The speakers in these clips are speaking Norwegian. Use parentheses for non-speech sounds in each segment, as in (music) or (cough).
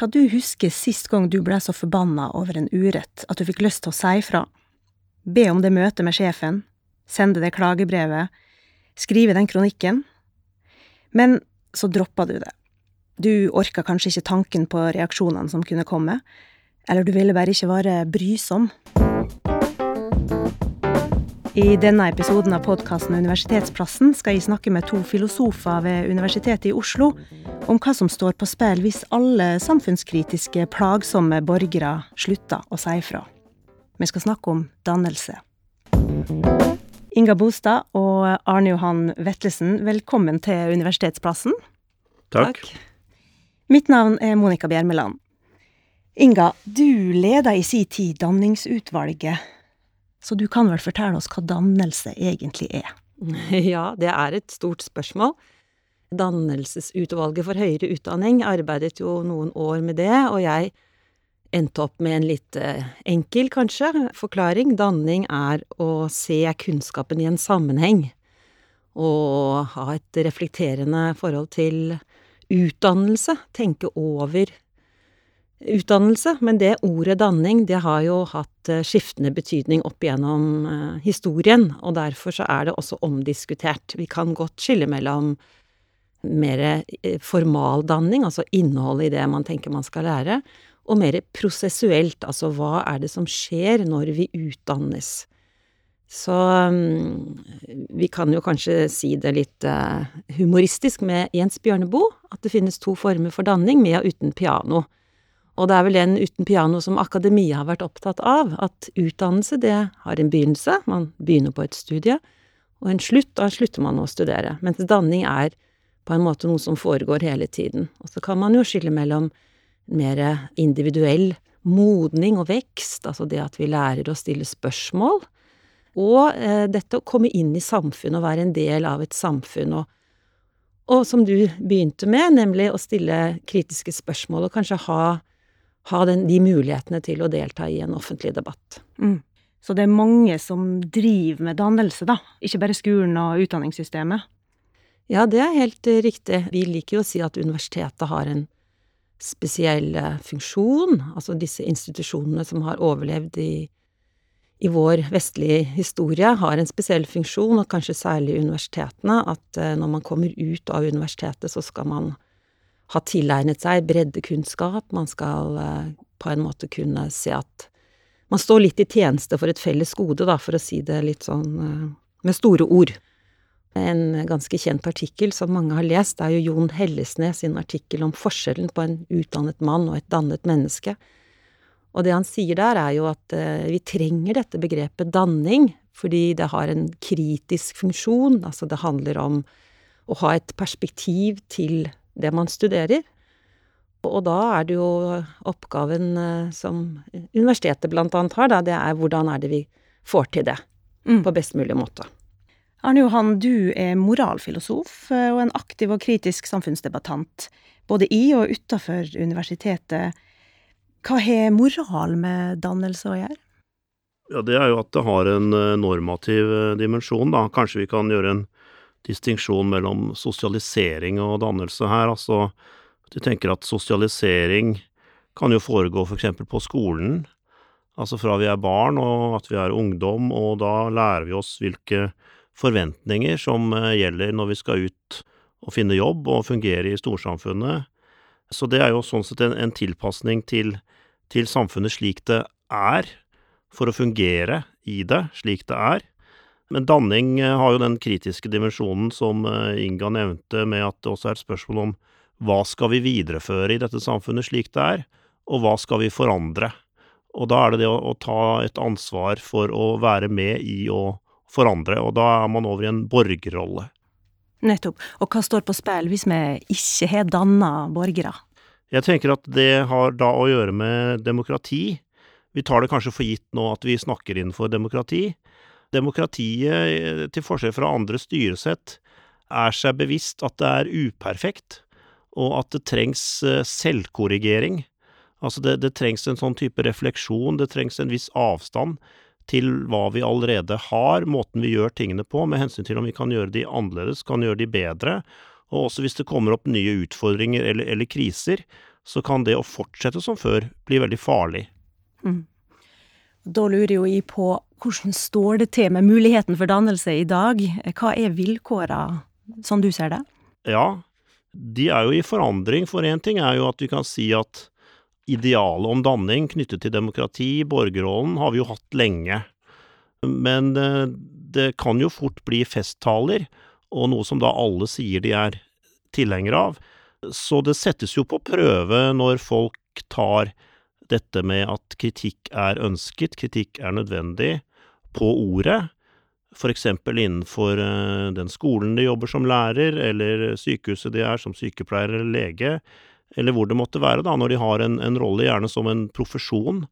Hva du husker sist gang du ble så forbanna over en urett at du fikk lyst til å si fra? Be om det møtet med sjefen? Sende det klagebrevet? Skrive den kronikken? Men så droppa du det. Du orka kanskje ikke tanken på reaksjonene som kunne komme, eller du ville bare ikke være brysom. I denne episoden av podkasten Universitetsplassen skal jeg snakke med to filosofer ved Universitetet i Oslo om hva som står på spill hvis alle samfunnskritiske, plagsomme borgere slutter å si fra. Vi skal snakke om dannelse. Inga Bostad og Arne Johan Vetlesen, velkommen til Universitetsplassen. Takk. Mitt navn er Monica Bjermeland. Inga, du leda i si tid Danningsutvalget, så du kan vel fortelle oss hva dannelse egentlig er? (laughs) Ja, det er et stort spørsmål. Dannelsesutvalget for høyere utdanning arbeidet jo noen år med det, og jeg endte opp med en litt eh, enkel, kanskje, forklaring. Danning er å se kunnskapen i en sammenheng, og ha et reflekterende forhold til utdannelse, tenke over utdannelse, men det ordet danning, det har jo hatt eh, skiftende betydning opp igjennom eh, historien, og derfor så er det også omdiskutert. Vi kan godt skille mellom mer eh, formal danning, altså innholdet i det man tenker man skal lære, og mer prosessuelt, altså hva er det som skjer når vi utdannes? Så um, vi kan jo kanskje si det litt humoristisk med Jens Bjørneboe, at det finnes to former for danning, med og uten piano. Og det er vel den uten piano som akademia har vært opptatt av, at utdannelse, det har en begynnelse, man begynner på et studie, og en slutt, da slutter man å studere, mens danning er på en måte noe som foregår hele tiden. Og så kan man jo skille mellom mer individuell modning og vekst, altså det at vi lærer å stille spørsmål, og eh, dette å komme inn i samfunnet og være en del av et samfunn, og, og som du begynte med, nemlig å stille kritiske spørsmål og kanskje ha ha den, de mulighetene til å delta i en offentlig debatt. Mm. Så det er mange som driver med dannelse, da, ikke bare skolen og utdanningssystemet? Ja, det er helt uh, riktig. Vi liker jo å si at universitetet har en spesiell uh, funksjon, altså disse institusjonene som har overlevd i, i vår vestlige historie, har en spesiell funksjon, og kanskje særlig universitetene, at uh, når man kommer ut av universitetet, så skal man har tilegnet seg breddekunnskap, man skal eh, på en måte kunne se at man står litt i tjeneste for et felles gode, da, for å si det litt sånn eh, med store ord. En ganske kjent artikkel som mange har lest, er jo Jon Hellesnes sin artikkel om forskjellen på en utdannet mann og et dannet menneske. Og det han sier der, er jo at eh, vi trenger dette begrepet danning, fordi det har en kritisk funksjon, altså det handler om å ha et perspektiv til det man studerer. Og da er det jo oppgaven eh, som universitetet blant annet har, da, det er hvordan er det vi får til det mm. på best mulig måte. Arne Johan, du er moralfilosof eh, og en aktiv og kritisk samfunnsdebattant, både i og utafor universitetet. Hva har moral med dannelse å gjøre? Ja, Det er jo at det har en eh, normativ dimensjon, da. Kanskje vi kan gjøre en distinksjon mellom sosialisering og dannelse her. Altså, du tenker at sosialisering kan jo foregå for eksempel på skolen, altså fra vi er barn og at vi er ungdom, og da lærer vi oss hvilke forventninger som eh, gjelder når vi skal ut og finne jobb og fungere i storsamfunnet. Så det er jo sånn sett en, en tilpasning til, til samfunnet slik det er, for å fungere i det slik det er. Men danning eh, har jo den kritiske dimensjonen som eh, Inga nevnte, med at det også er et spørsmål om hva skal vi videreføre i dette samfunnet slik det er, og hva skal vi forandre? Og da er det det å, å ta et ansvar for å være med i å forandre, og da er man over i en borgerrolle. Nettopp. Og hva står på spill hvis vi ikke har danna borgere? Jeg tenker at det har da å gjøre med demokrati. Vi tar det kanskje for gitt nå at vi snakker innenfor demokrati, Demokratiet, til forskjell fra andre styresett, er seg bevisst at det er uperfekt, og at det trengs eh, selvkorrigering. Altså det, det trengs en sånn type refleksjon, det trengs en viss avstand til hva vi allerede har, måten vi gjør tingene på, med hensyn til om vi kan gjøre de annerledes, kan gjøre de bedre, og også hvis det kommer opp nye utfordringer eller, eller kriser, så kan det å fortsette som før bli veldig farlig. Mm. Da lurer jo jeg på hvordan står det til med muligheten for dannelse i dag? Hva er vilkåra, sånn du ser det? Ja, de er jo i forandring, for én ting er jo at vi kan si at idealet om danning knyttet til demokrati, borgerrollen, har vi jo hatt lenge. Men eh, det kan jo fort bli festtaler, og noe som da alle sier de er tilhengere av. Så det settes jo på prøve når folk tar dette med at kritikk er ønsket, kritikk er nødvendig, på ordet. For eksempel innenfor eh, den skolen de jobber som lærer, eller sykehuset de er som sykepleier eller lege, eller hvor det måtte være, da, når de har en, en rolle, gjerne som en profesjon,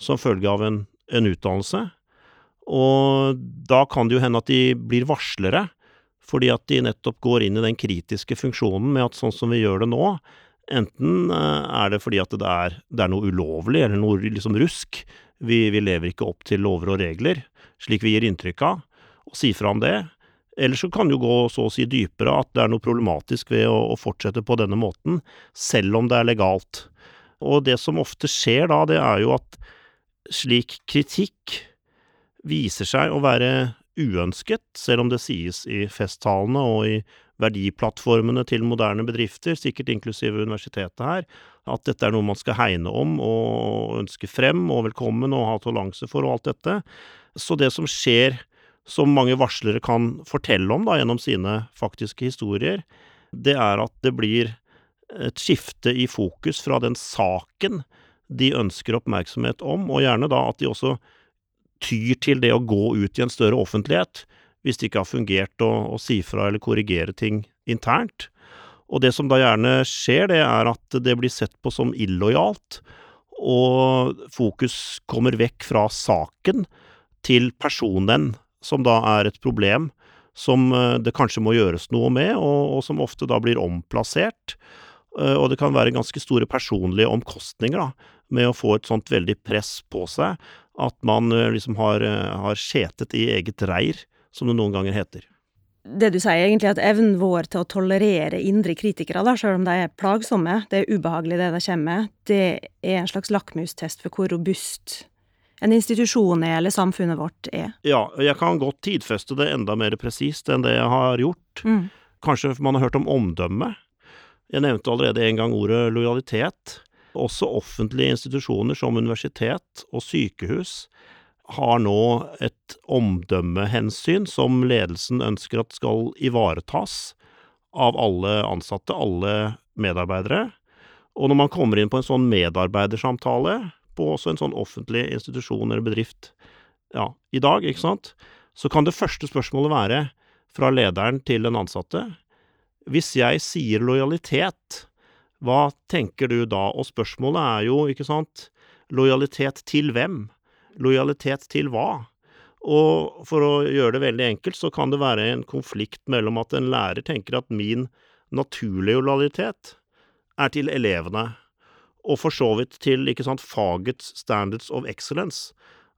som følge av en, en utdannelse. Og da kan det jo hende at de blir varslere, fordi at de nettopp går inn i den kritiske funksjonen med at sånn som vi gjør det nå, enten eh, er det fordi at det er, det er noe ulovlig eller noe liksom rusk, vi, vi, lever ikke opp til lover og regler, slik vi gir inntrykk av, og si fra om det. Eller så kan det jo gå så å si dypere at det er noe problematisk ved å, å fortsette på denne måten, selv om det er legalt. Og det som ofte skjer da, det er jo at slik kritikk viser seg å være uønsket, selv om det sies i festtalene og i verdiplattformene til moderne bedrifter, sikkert inklusive universitetet her, at dette er noe man skal hegne om og ønske frem og velkommen og ha toleranse for og alt dette. Så det som skjer, som mange varslere kan fortelle om da, gjennom sine faktiske historier, det er at det blir et skifte i fokus fra den saken de ønsker oppmerksomhet om, og gjerne da at de også tyr til det å gå ut i en større offentlighet hvis det ikke har fungert å, å si fra eller korrigere ting internt. Og det som da gjerne skjer, det er at det blir sett på som illojalt, og fokus kommer vekk fra saken til personen, som da er et problem som eh, det kanskje må gjøres noe med, og, og som ofte da blir omplassert. Eh, og det kan være ganske store personlige omkostninger da, med å få et sånt veldig press på seg at man eh, liksom har, har skjetet i eget reir, som det noen ganger heter. Det du sier egentlig, at evnen vår til å tolerere indre kritikere, da, selv om de er plagsomme, det er ubehagelig det de kommer med, det er en slags lakmustest for hvor robust en institusjon er, eller samfunnet vårt er. Ja, jeg kan godt tidfeste det enda mer presist enn det jeg har gjort. Mm. Kanskje man har hørt om omdømme. Jeg nevnte allerede en gang ordet lojalitet. Også offentlige institusjoner som universitet og sykehus har nå et omdømmehensyn som ledelsen ønsker at skal ivaretas av alle ansatte, alle medarbeidere. Og når man kommer inn på en sånn medarbeidersamtale på også en sånn offentlig institusjon eller bedrift ja, i dag, ikke sant, så kan det første spørsmålet være fra lederen til den ansatte Hvis jeg sier lojalitet, hva tenker du da? Og spørsmålet er jo, ikke sant, lojalitet til hvem? Lojalitet til hva? Og for å gjøre det veldig enkelt, så kan det være en konflikt mellom at en lærer tenker at min naturlige lojalitet er til elevene, og for så vidt til ikke sant, fagets standards of excellence.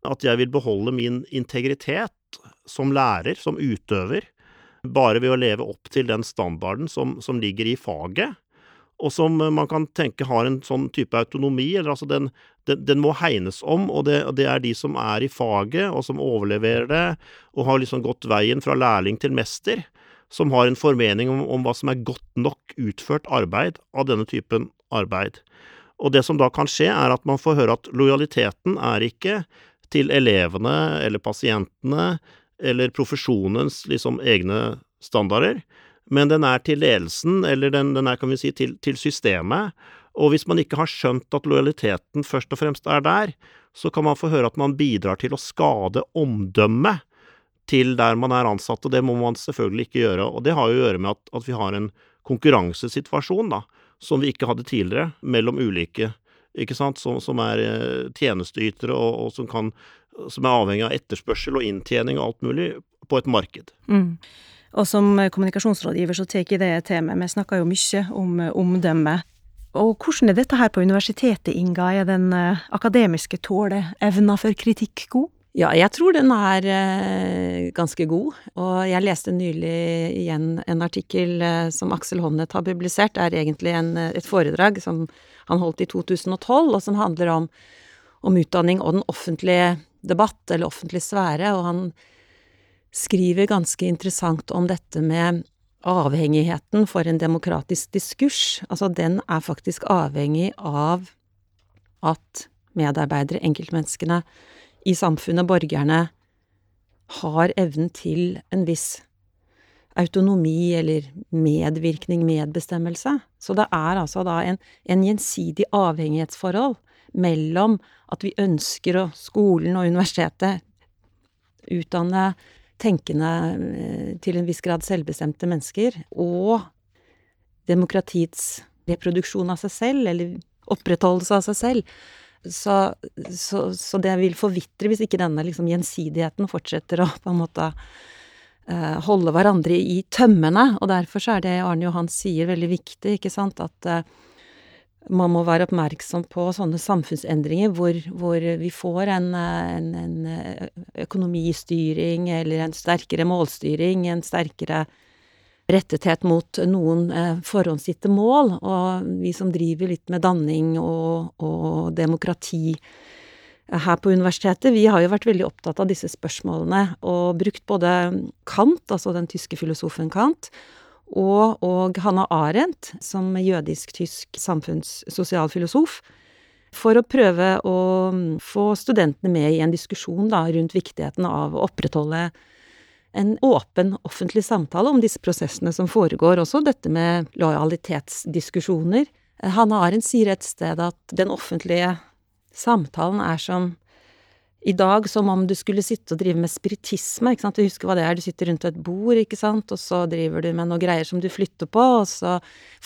At jeg vil beholde min integritet som lærer, som utøver, bare ved å leve opp til den standarden som, som ligger i faget og som man kan tenke har en sånn type autonomi. eller altså den, den, den må hegnes om, og det, det, er de som er i faget, og som overleverer det, og har liksom gått veien fra lærling til mester, som har en formening om, om hva som er godt nok utført arbeid av denne typen arbeid. Og det som da kan skje, er at man får høre at lojaliteten er ikke til elevene eller pasientene eller profesjonens liksom egne standarder, men den er til ledelsen, eller den, den er, kan vi si, til, til, systemet. Og hvis man ikke har skjønt at lojaliteten først og fremst er der, så kan man få høre at man bidrar til å skade omdømmet til der man er ansatt, og det må man selvfølgelig ikke gjøre. Og det har jo å gjøre med at, at vi har en konkurransesituasjon, da, som vi ikke hadde tidligere, mellom ulike, ikke sant, som, som er eh, tjenesteytere, og, og som, kan, som er avhengig av etterspørsel og inntjening og alt mulig på et marked. Mm. Og som kommunikasjonsrådgiver så tar jeg det temaet. Vi snakker jo mye om eh, omdømme. Og hvordan er dette her på universitetet, Inga? Er den eh, akademiske tåleevna for kritikk god? Ja, jeg tror den er eh, ganske god. Og jeg leste nylig igjen en artikkel som Aksel Honnet har publisert. Det er egentlig en, et foredrag som han holdt i 2012, og som handler om, om utdanning og den offentlige debatt, eller offentlig sfære, og han skriver ganske interessant om dette med avhengigheten for en demokratisk diskurs. Altså, den er faktisk avhengig av at medarbeidere, enkeltmenneskene i samfunnet, borgerne, har evnen til en viss autonomi eller medvirkning, medbestemmelse. Så det er altså da en, en gjensidig avhengighetsforhold mellom at vi ønsker å skolen og universitetet utdanne tenkende eh, til en viss grad selvbestemte mennesker, og demokratiets reproduksjon av seg selv, eller opprettholdelse av seg selv. Så, så, så det vil forvitre hvis ikke denne liksom gjensidigheten fortsetter å på en måte uh, holde hverandre i tømmene. Og derfor så er det Arne Johan sier veldig viktig, ikke sant, at uh, man må være oppmerksom på sånne samfunnsendringer hvor, hvor vi får en, en, en, økonomistyring eller en sterkere målstyring, en sterkere rettethet mot noen eh, forhåndsgitte mål. Og vi som driver litt med danning og, og demokrati her på universitetet, vi har jo vært veldig opptatt av disse spørsmålene og brukt både Kant, altså den tyske filosofen Kant, og, og Hanna Arendt, som jødisk-tysk samfunnssosialfilosof, for å prøve å få studentene med i en diskusjon da, rundt viktigheten av å opprettholde en åpen offentlig samtale om disse prosessene som foregår, også dette med lojalitetsdiskusjoner. Hanna Arendt sier et sted at den offentlige samtalen er som i dag som om du skulle sitte og drive med spiritisme, ikke sant, du husker hva det er, du sitter rundt et bord, ikke sant, og så driver du med noen greier som du flytter på, og så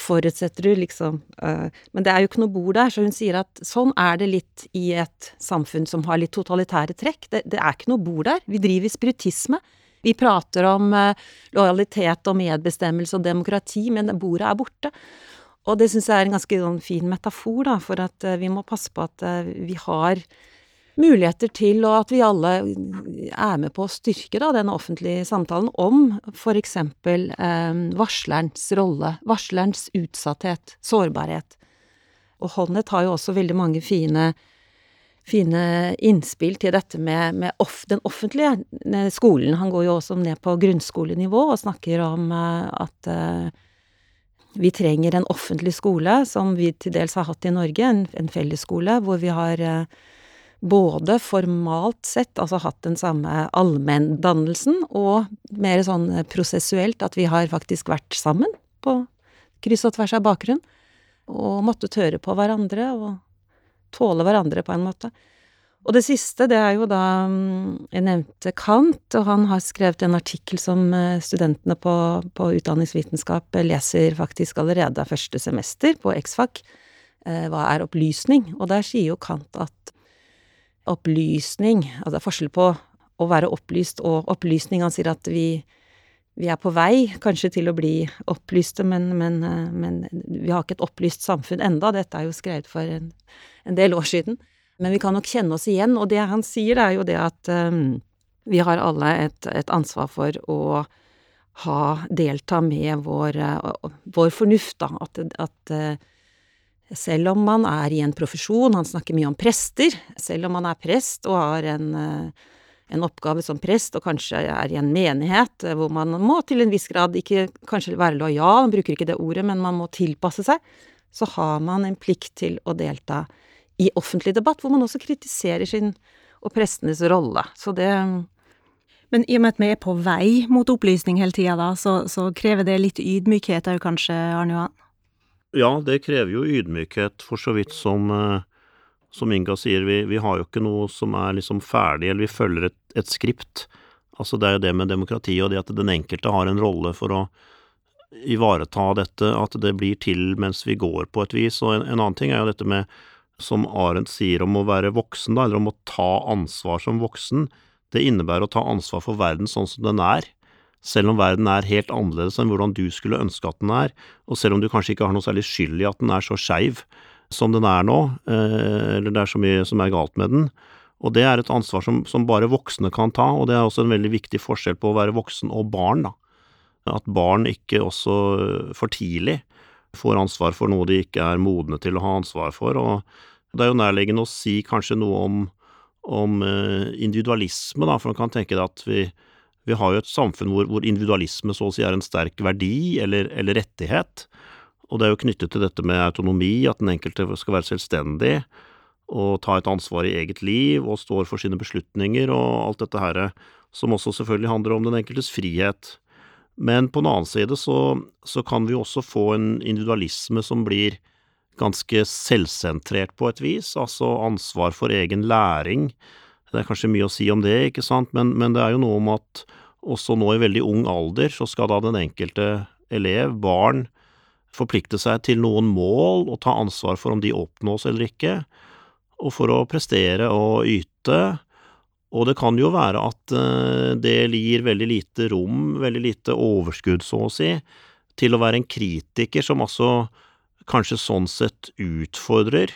forutsetter du liksom øh, Men det er jo ikke noe bord der, så hun sier at sånn er det litt i et samfunn som har litt totalitære trekk. Det, det er ikke noe bord der. Vi driver spiritisme. Vi prater om øh, lojalitet og medbestemmelse og demokrati, men bordet er borte. Og det syns jeg er en ganske sånn fin metafor, da, for at øh, vi må passe på at vi har muligheter til, og at vi alle er med på å styrke da, den offentlige samtalen om for eksempel eh, varslerens rolle, varslerens utsatthet, sårbarhet. Og Honnet har jo også veldig mange fine, fine innspill til dette med, med off, den offentlige skolen. Han går jo også ned på grunnskolenivå og snakker om eh, at eh, vi trenger en offentlig skole, som vi til dels har hatt i Norge, en, en fellesskole, hvor vi har eh, både formalt sett, altså hatt den samme allmenndannelsen, og mer sånn prosessuelt, at vi har faktisk vært sammen på kryss og tvers av bakgrunn, og måttet høre på hverandre og tåle hverandre på en måte. Og det siste, det er jo da mm, Jeg nevnte Kant, og han har skrevet en artikkel som eh, studentene på, på utdanningsvitenskap leser faktisk allerede første semester på X-Fac. Eh, hva er opplysning? Og der sier jo Kant at opplysning Altså det er forskjell på å være opplyst og opplysning. Han sier at vi, vi er på vei kanskje til å bli opplyste, men, men, eh, men, vi har ikke et opplyst samfunn enda. Dette er jo skrevet for en, en, del år siden. Men vi kan nok kjenne oss igjen, og det han sier er jo det at um, vi har alle et, et, ansvar for å ha delta med vår, uh, vår fornuft, da. At, at selv om man er i en profesjon, han snakker mye om prester, selv om man er prest og har en, eh, en oppgave som prest og kanskje er i en menighet eh, hvor man må til en viss grad ikke kanskje være lojal, han bruker ikke det ordet, men man må tilpasse seg, så har man en plikt til å delta i offentlig debatt, hvor man også kritiserer sin og prestenes rolle. Så det men i og med at vi er på vei mot opplysning hele tida, da, så, så krever det litt ydmykhet òg, kanskje, Arne Johan? Ja, det krever jo ydmykhet, for så vidt som, eh, som Inga sier. Vi, vi, har jo ikke noe som er liksom ferdig, eller vi følger et, et skript. Altså det er jo det med demokrati og det at den enkelte har en rolle for å ivareta dette, at det blir til mens vi går på et vis. Og en, en annen ting er jo dette med, som Arendt sier om å være voksen, da, eller om å ta ansvar som voksen. Det innebærer å ta ansvar for verden sånn som den er selv om verden er helt annerledes enn hvordan du skulle ønske at den er, og selv om du kanskje ikke har noe særlig skyld i at den er så skeiv som den er nå, eh, eller det er så mye som er galt med den. Og det er et ansvar som, som, bare voksne kan ta, og det er også en veldig viktig forskjell på å være voksen og barn, da. At barn ikke også for tidlig får ansvar for noe de ikke er modne til å ha ansvar for. og Det er jo nærliggende å si kanskje noe om, om eh, individualisme, da, for man kan tenke deg at vi, vi har jo et samfunn hvor, hvor, individualisme så å si er en sterk verdi eller, eller, rettighet, og det er jo knyttet til dette med autonomi, at den enkelte skal være selvstendig og ta et ansvar i eget liv og står for sine beslutninger og alt dette her, som også selvfølgelig handler om den enkeltes frihet. Men på den annen side så, så, kan vi også få en individualisme som blir ganske selvsentrert på et vis, altså ansvar for egen læring. Det er kanskje mye å si om det, ikke sant, men, men det er jo noe om at også nå i veldig ung alder så skal da den enkelte elev, barn, forplikte seg til noen mål og ta ansvar for om de oppnås eller ikke, og for å prestere og yte, og det kan jo være at eh, det gir veldig lite rom, veldig lite overskudd, så å si, til å være en kritiker som altså kanskje sånn sett utfordrer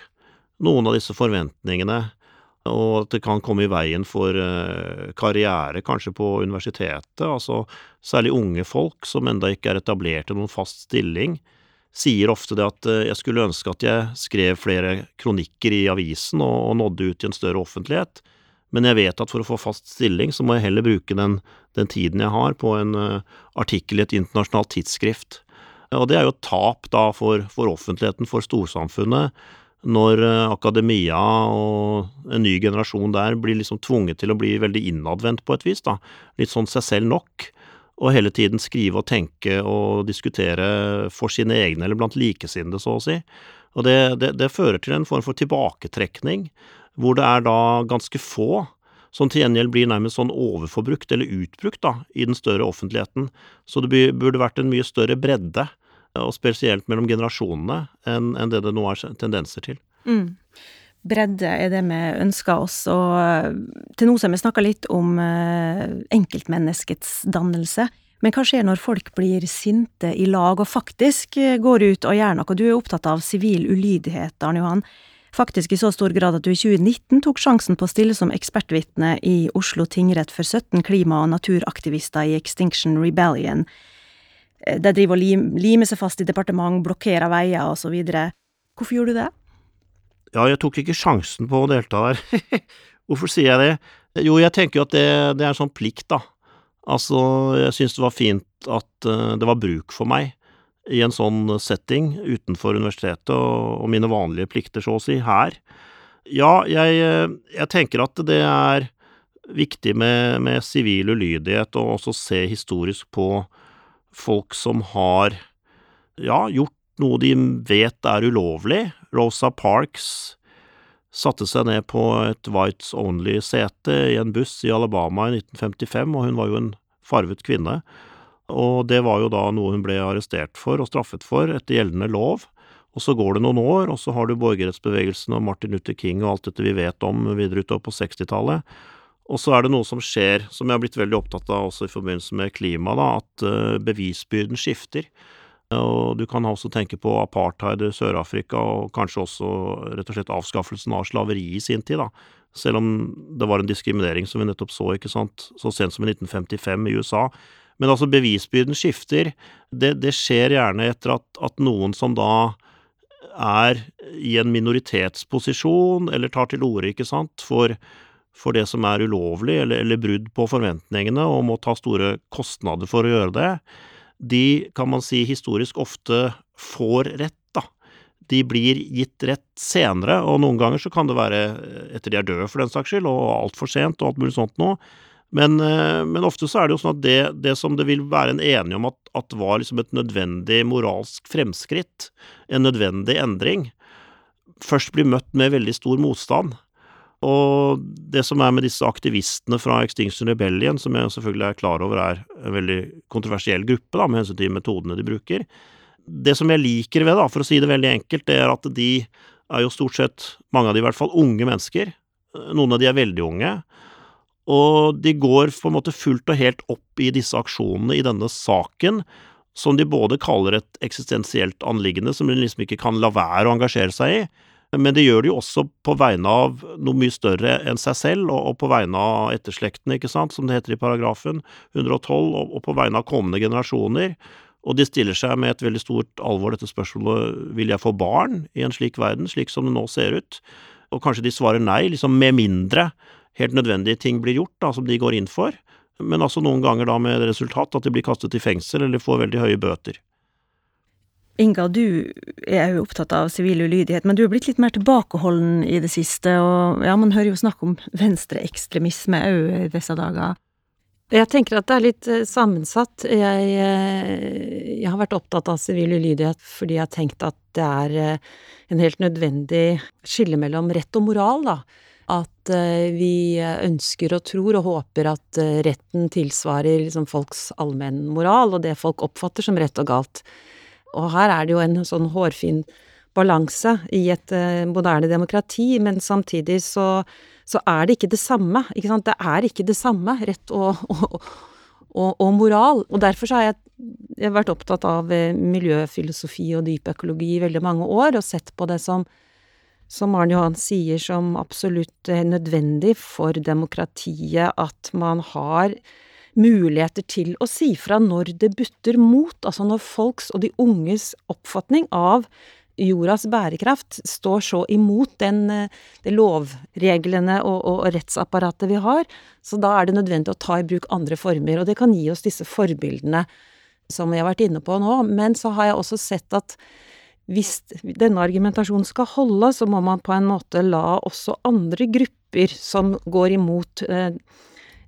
noen av disse forventningene, og at det kan komme i veien for eh, karriere, kanskje på universitetet, altså særlig unge folk som enda ikke er etablert i noen fast stilling, sier ofte det at eh, jeg skulle ønske at jeg skrev flere kronikker i avisen og, nådde ut i en større offentlighet, men jeg vet at for å få fast stilling, så må jeg heller bruke den, den tiden jeg har, på en uh, artikkel i et internasjonalt tidsskrift. Og det er jo et tap da for, for offentligheten, for storsamfunnet, når uh, akademia og en ny generasjon der blir liksom tvunget til å bli veldig innadvendt på et vis, da. Litt sånn seg selv nok. Og hele tiden skrive og tenke og diskutere for sine egne eller blant likesinnede, så å si. Og det, det, det fører til en form for tilbaketrekning hvor det er da ganske få som til gjengjeld blir nærmest sånn overforbrukt eller utbrukt da, i den større offentligheten. Så det burde vært en mye større bredde, og spesielt mellom generasjonene, enn, en det det nå er tendenser til. Mm. Bredde er det vi ønsker oss, og eh, til nå har vi snakka litt om eh, enkeltmenneskets dannelse. Men hva skjer når folk blir sinte i lag og faktisk eh, går ut og gjør noe? Du er opptatt av sivil ulydighet, Arne Johan faktisk i så stor grad at du i 2019 tok sjansen på å stille som ekspertvitne i Oslo tingrett for 17 klima- og naturaktivister i Extinction Rebellion. Eh, de driver og lim, limer seg fast i departement, blokkerer veier osv. Hvorfor gjorde du det? Ja, jeg tok ikke sjansen på å delta der. (laughs) Hvorfor sier jeg det? Jo, jeg tenker jo at det, det er en sånn plikt, da. Altså, jeg syns det var fint at uh, det var bruk for meg i en sånn setting utenfor universitetet og, og mine vanlige plikter, så å si, her. Ja, jeg, jeg tenker at det er viktig med, med sivil ulydighet og også se historisk på folk som har, ja, gjort noe de vet er ulovlig. Rosa Parks satte seg ned på et Whites Only-sete i en buss i Alabama i 1955, og hun var jo en farvet kvinne. Og det var jo da noe hun ble arrestert for og straffet for etter gjeldende lov. Og så går det noen år, og så har du borgerrettsbevegelsen og Martin Luther King og alt dette vi vet om videre utover på 60-tallet. Og så er det noe som skjer, som jeg har blitt veldig opptatt av også i forbindelse med klima, da, at uh, bevisbyrden skifter. Og du kan også tenke på apartheid i Sør-Afrika, og kanskje også rett og slett avskaffelsen av slaveri i sin tid, da. Selv om det var en diskriminering som vi nettopp så, ikke sant, så sent som i 1955 i USA. Men altså, bevisbyrden skifter. Det, det skjer gjerne etter at, at, noen som da er i en minoritetsposisjon, eller tar til orde, ikke sant, for, for det som er ulovlig, eller, eller, brudd på forventningene, og må ta store kostnader for å gjøre det, de kan man si historisk ofte får rett, da. De blir gitt rett senere, og noen ganger så kan det være etter de er døde, for den saks skyld, og altfor sent, og alt mulig sånt noe. Men, eh, men, ofte så er det jo sånn at det, det som det vil være en enige om at, at, var liksom et nødvendig moralsk fremskritt, en nødvendig endring, først blir møtt med veldig stor motstand. Og det som er med disse aktivistene fra Extinction Rebellion, som jeg selvfølgelig er klar over er en veldig kontroversiell gruppe da, med hensyn til metodene de bruker Det som jeg liker ved, da, for å si det veldig enkelt, det er at de er jo stort sett, mange av de i hvert fall, unge mennesker. Noen av de er veldig unge. Og de går på en måte fullt og helt opp i disse aksjonene i denne saken, som de både kaller et eksistensielt anliggende som de liksom ikke kan la være å engasjere seg i, men de gjør det jo også på vegne av noe mye større enn seg selv, og, på vegne av etterslektene, ikke sant, som det heter i paragrafen 112, og, og på vegne av kommende generasjoner. Og de stiller seg med et veldig stort alvor dette spørsmålet vil jeg få barn i en slik verden, slik som det nå ser ut? Og kanskje de svarer nei, liksom med mindre helt nødvendige ting blir gjort, da, som de går inn for, men altså noen ganger da med resultat at de blir kastet i fengsel eller får veldig høye bøter. Inga, du er jo opptatt av sivil ulydighet, men du er blitt litt mer tilbakeholden i det siste, og ja, man hører jo snakk om venstreekstremisme òg i disse dager. Jeg tenker at det er litt eh, sammensatt. Jeg, eh, jeg, har vært opptatt av sivil ulydighet fordi jeg har tenkt at det er eh, en helt nødvendig skille mellom rett og moral, da. At vi ønsker og tror og håper at retten tilsvarer liksom folks allmennmoral og det folk oppfatter som rett og galt. Og her er det jo en sånn hårfin balanse i et moderne demokrati, men samtidig så så er det ikke det samme. Ikke sant? Det er ikke det samme, rett og, og, og, og moral. Og derfor så har jeg, jeg har vært opptatt av eh, miljøfilosofi og dypøkologi i veldig mange år, og sett på det som, som Arne Johan sier, som absolutt eh, nødvendig for demokratiet at man har muligheter til å si fra når det butter mot, altså når folks og de unges oppfatning av jordas bærekraft står så imot den, eh, de lovreglene og, og, rettsapparatet vi har, så da er det nødvendig å ta i bruk andre former. Og det kan gi oss disse forbildene som vi har vært inne på nå. Men så har jeg også sett at hvis denne argumentasjonen skal holde, så må man på en måte la også andre grupper som går imot eh,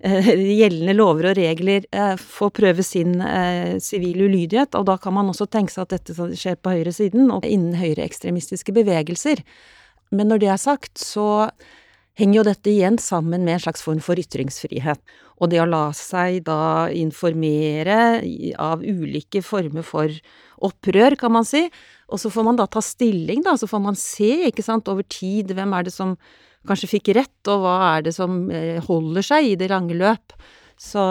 gjeldende lover og regler eh, får prøve sin eh, sivile ulydighet, og da kan man også tenke seg at dette skjer på høyresiden og innen høyreekstremistiske bevegelser. Men når det er sagt, så henger jo dette igjen sammen med en slags form for ytringsfrihet. Og det å la seg da informere av ulike former for opprør, kan man si, og så får man da ta stilling, da, så får man se, ikke sant, over tid, hvem er det som kanskje fikk rett, og hva er det som eh, holder seg i det lange løp. Så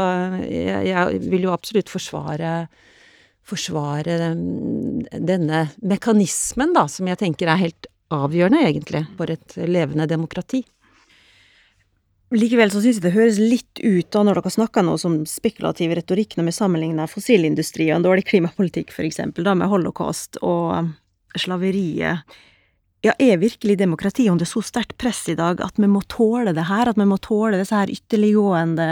jeg, jeg vil jo absolutt forsvare forsvare denne mekanismen, da, som jeg tenker er helt avgjørende, egentlig, for et levende demokrati. Likevel så syns jeg det høres litt ut da når dere snakker noe som spekulativ retorikk når vi sammenligner fossilindustri og en dårlig klimapolitikk, for eksempel, da med holocaust og slaveriet. Ja, er virkelig demokrati under så sterkt press i dag at vi må tåle det her? At vi må tåle disse her ytterliggående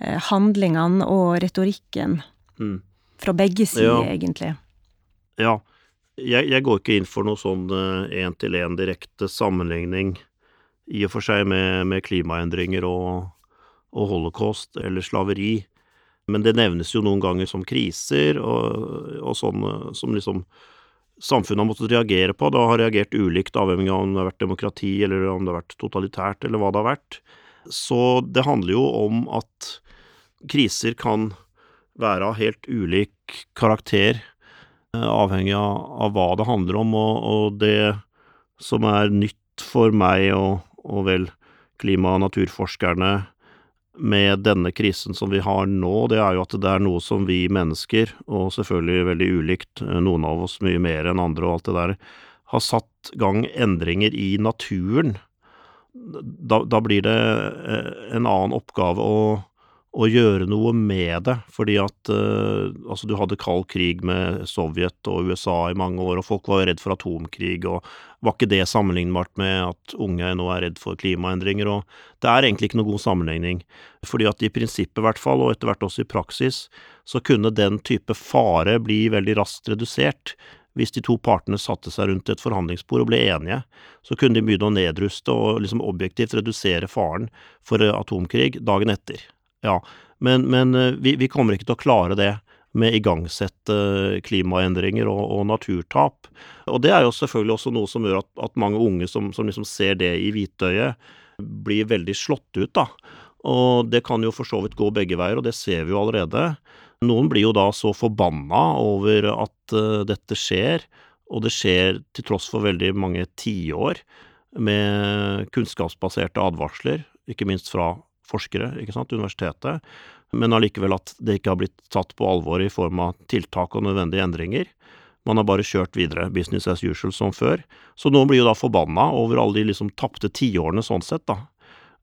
eh, handlingene og retorikken? Mm. Fra begge sider, ja. egentlig. Ja. Jeg, jeg, går ikke inn for noe sånn én-til-én uh, direkte sammenligning i og for seg med, med klimaendringer og, og, holocaust eller slaveri. Men det nevnes jo noen ganger som kriser og, og sånn som liksom samfunnet har måttet reagere på. Det har reagert ulikt avhengig av om det har vært demokrati, eller om det har vært totalitært, eller hva det har vært. Så det handler jo om at kriser kan være av helt ulik karakter, eh, avhengig av, hva det handler om, og, det som er nytt for meg og vel klima- og naturforskerne med denne krisen som vi har nå, det er jo at det er noe som vi mennesker, og selvfølgelig veldig ulikt, eh, noen av oss mye mer enn andre og alt det der, har satt gang endringer i naturen. Da, da blir det eh, en annen oppgave å å gjøre noe med det, fordi at uh, altså du hadde kald krig med Sovjet og USA i mange år, og folk var jo redd for atomkrig, og var ikke det sammenlignbart med at unge nå er redd for klimaendringer, og det er egentlig ikke noe god sammenligning, fordi at i prinsippet i hvert fall, og etter hvert også i praksis, så kunne den type fare bli veldig raskt redusert hvis de to partene satte seg rundt et forhandlingsbord og ble enige, så kunne de begynne å nedruste og liksom objektivt redusere faren for atomkrig dagen etter. Ja, men, men eh, vi, vi, kommer ikke til å klare det med igangsette klimaendringer og, og, naturtap. Og det er jo selvfølgelig også noe som gjør at, at mange unge som, som, liksom ser det i hvitøyet, blir veldig slått ut, da. Og det kan jo for så vidt gå begge veier, og det ser vi jo allerede. Noen blir jo da så forbanna over at uh, dette skjer, og det skjer til tross for veldig mange tiår med kunnskapsbaserte advarsler, ikke minst fra forskere, ikke sant, universitetet, men allikevel at det ikke har blitt tatt på alvor i form av tiltak og nødvendige endringer. Man har bare kjørt videre, business as usual som før. Så noen blir jo da forbanna over alle de liksom tapte tiårene sånn sett, da.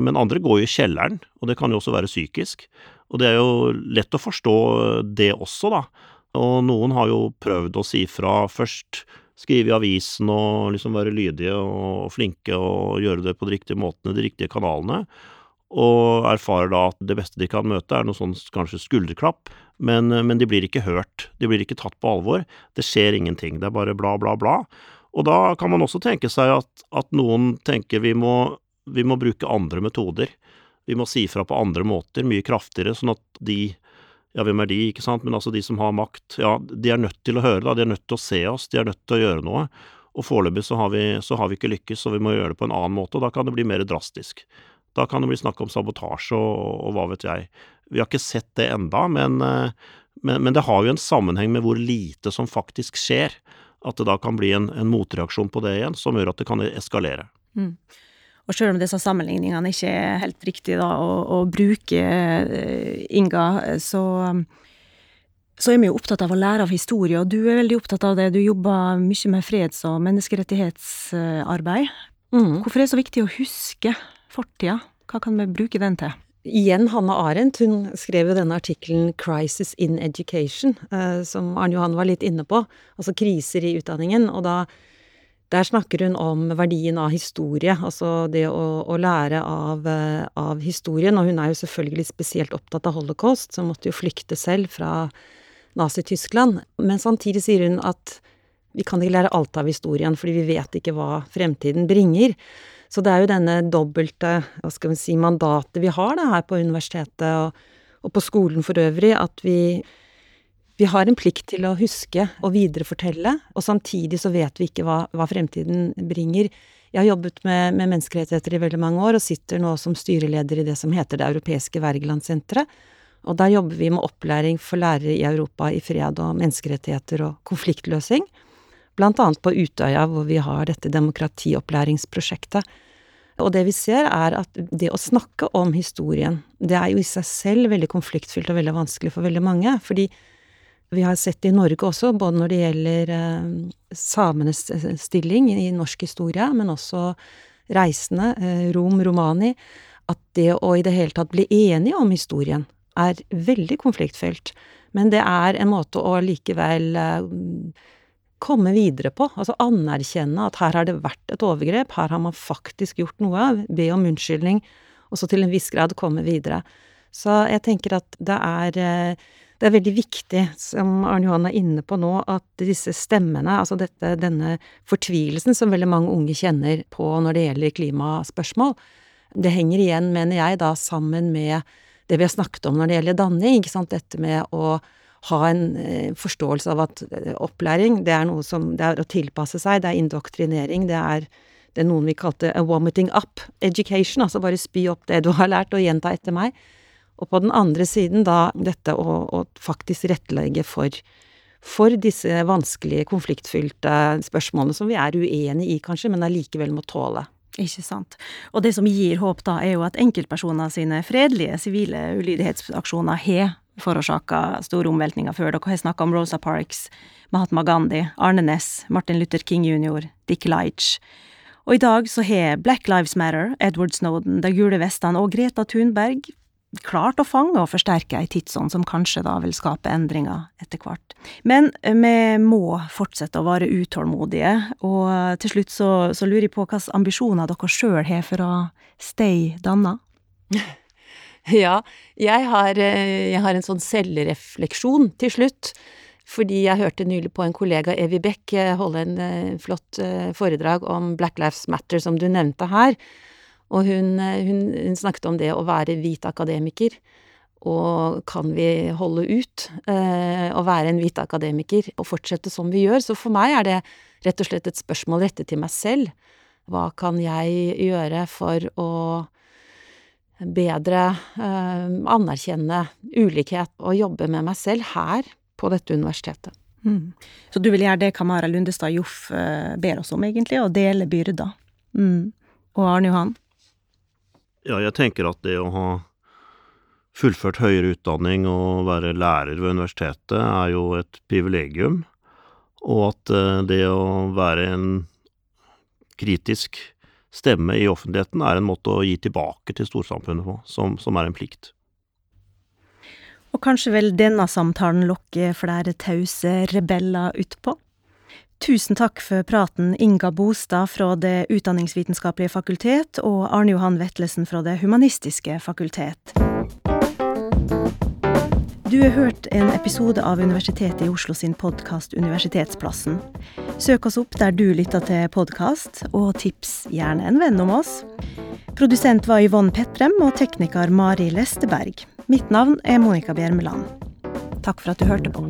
Men andre går jo i kjelleren, og det kan jo også være psykisk. Og det er jo lett å forstå det også, da. Og noen har jo prøvd å si fra først, skrive i avisen og liksom være lydige og flinke og gjøre det på de riktige måtene, de riktige kanalene, og erfarer da at det beste de kan møte er noe sånn kanskje skulderklapp, men, men de blir ikke hørt, de blir ikke tatt på alvor, det skjer ingenting, det er bare bla, bla, bla. Og da kan man også tenke seg at, at noen tenker vi må, vi må bruke andre metoder. Vi må si fra på andre måter, mye kraftigere, sånn at de ja, hvem er de, ikke sant, men altså de som har makt, ja, de er nødt til å høre, da, de er nødt til å se oss, de er nødt til å gjøre noe. Og foreløpig så har vi, så har vi ikke lykkes, så vi må gjøre det på en annen måte, og da kan det bli mer drastisk. Da kan det bli snakk om sabotasje og, og hva vet jeg. Vi har ikke sett det enda, men, eh, men, men, det har jo en sammenheng med hvor lite som faktisk skjer. At det da kan bli en, en motreaksjon på det igjen, som gjør at det kan eskalere. Mm. Og selv om disse sammenligningene ikke er helt riktige da, å, å bruke eh, Inga, så, så er vi jo opptatt av å lære av historie, og du er veldig opptatt av det. Du jobber mye med freds- og menneskerettighetsarbeid. Mm. Hvorfor er det så viktig å huske fortida? Hva kan vi bruke den til? Igjen Hanne Arendt, hun skrev jo denne artikkelen 'Crisis in Education', eh, som Arne Johan var litt inne på, altså kriser i utdanningen. Og da der snakker hun om verdien av historie, altså det å, å lære av, eh, av, historien. Og hun er jo selvfølgelig spesielt opptatt av holocaust, som måtte jo flykte selv fra Nazi-Tyskland. Men samtidig sier hun at vi kan ikke lære alt av historien, fordi vi vet ikke hva fremtiden bringer. Så det er jo denne dobbelte, hva skal vi si, mandatet vi har da her på universitetet og, og på skolen for øvrig, at vi vi har en plikt til å huske og viderefortelle, og samtidig så vet vi ikke hva, hva fremtiden bringer. Jeg har jobbet med, med, menneskerettigheter i veldig mange år, og sitter nå som styreleder i det som heter Det europeiske Wergelandsenteret. Og der jobber vi med opplæring for lærere i Europa i fred og menneskerettigheter og konfliktløsing. Blant annet på Utøya, hvor vi har dette demokratiopplæringsprosjektet. Og det vi ser, er at det å snakke om historien, det er jo i seg selv veldig konfliktfylt og veldig vanskelig for veldig mange. fordi vi har sett det i Norge også, både når det gjelder eh, samenes stilling i norsk historie, men også reisende, eh, rom, romani, at det å i det hele tatt bli enige om historien er veldig konfliktfylt. Men det er en måte å likevel eh, komme videre på, altså anerkjenne at her har det vært et overgrep, her har man faktisk gjort noe, be om unnskyldning, og så til en viss grad komme videre. Så jeg tenker at det er det er veldig viktig, som Arne Johan er inne på nå, at disse stemmene, altså dette, denne fortvilelsen som veldig mange unge kjenner på når det gjelder klimaspørsmål, det henger igjen, mener jeg, da sammen med det vi har snakket om når det gjelder danning, dette med å ha en eh, forståelse av at eh, opplæring, det er noe som Det er å tilpasse seg, det er indoktrinering, det er det er noen vi kalte a vomiting up education, altså bare spy opp det du (laughs) har lært og gjenta etter meg. Og på den andre siden da dette å, å faktisk rettlegge for, for disse vanskelige, konfliktfylte spørsmålene som vi er uenig i, kanskje, men allikevel må tåle. Ikke sant. Og det som gir håp, da, er jo at enkeltpersoner sine fredelige sivile ulydighetsaksjoner har forårsaka store omveltninger før. Dere har snakka om Rosa Parks, Mahatma Gandhi, Arne Næss, Martin Luther King jr., Dick Leitch. Og i dag så har Black Lives Matter, Edward Snowden, De gule vestene og Greta Thunberg klart å fange og forsterke ei tidsånd som kanskje da vil skape endringer etter hvert. Men eh, vi må fortsette å være utålmodige, og til slutt så, så lurer jeg på hvilke ambisjoner dere sjøl har for å stay danna? (laughs) (laughs) Ja, jeg har, eh, jeg har en sånn selvrefleksjon til slutt. Fordi jeg hørte nylig på en kollega, Evy Beck, eh, holde en flott foredrag om Black Lives Matter, som du nevnte her. Og hun, eh, hun, hun, snakket om det å være hvit akademiker. Og kan vi holde ut eh, å være en hvit akademiker og fortsette som vi gjør? Så for meg er det rett og slett et spørsmål rettet til meg selv. Hva kan jeg gjøre for å bedre eh, anerkjenne ulikhet og jobbe med meg selv her på dette universitetet? Mm. Så du vil gjøre det Kamara Lundestad Joff eh, ber oss om, egentlig, å dele byrder? Mm. Og Arne Johan? Ja, jeg tenker at det å ha fullført høyere utdanning og være lærer ved universitetet er jo et privilegium, og at eh, det å være en kritisk stemme i offentligheten er en måte å gi tilbake til storsamfunnet på, som, som er en plikt. Og kanskje vil denne samtalen lokke flere tause rebeller utpå? Tusen takk for praten, Inga Bostad fra Det utdanningsvitenskapelige fakultet og Arne Johan Vetlesen fra Det humanistiske fakultet. Du har hørt en episode av Universitetet i Oslo sin podkast Universitetsplassen. Søk oss opp der du lytter til podkast, og tips gjerne en venn om oss. Produsent var Yvonne Petrem og tekniker Mari Lesteberg. Mitt navn er Monica Bjermeland. Takk for at du hørte på.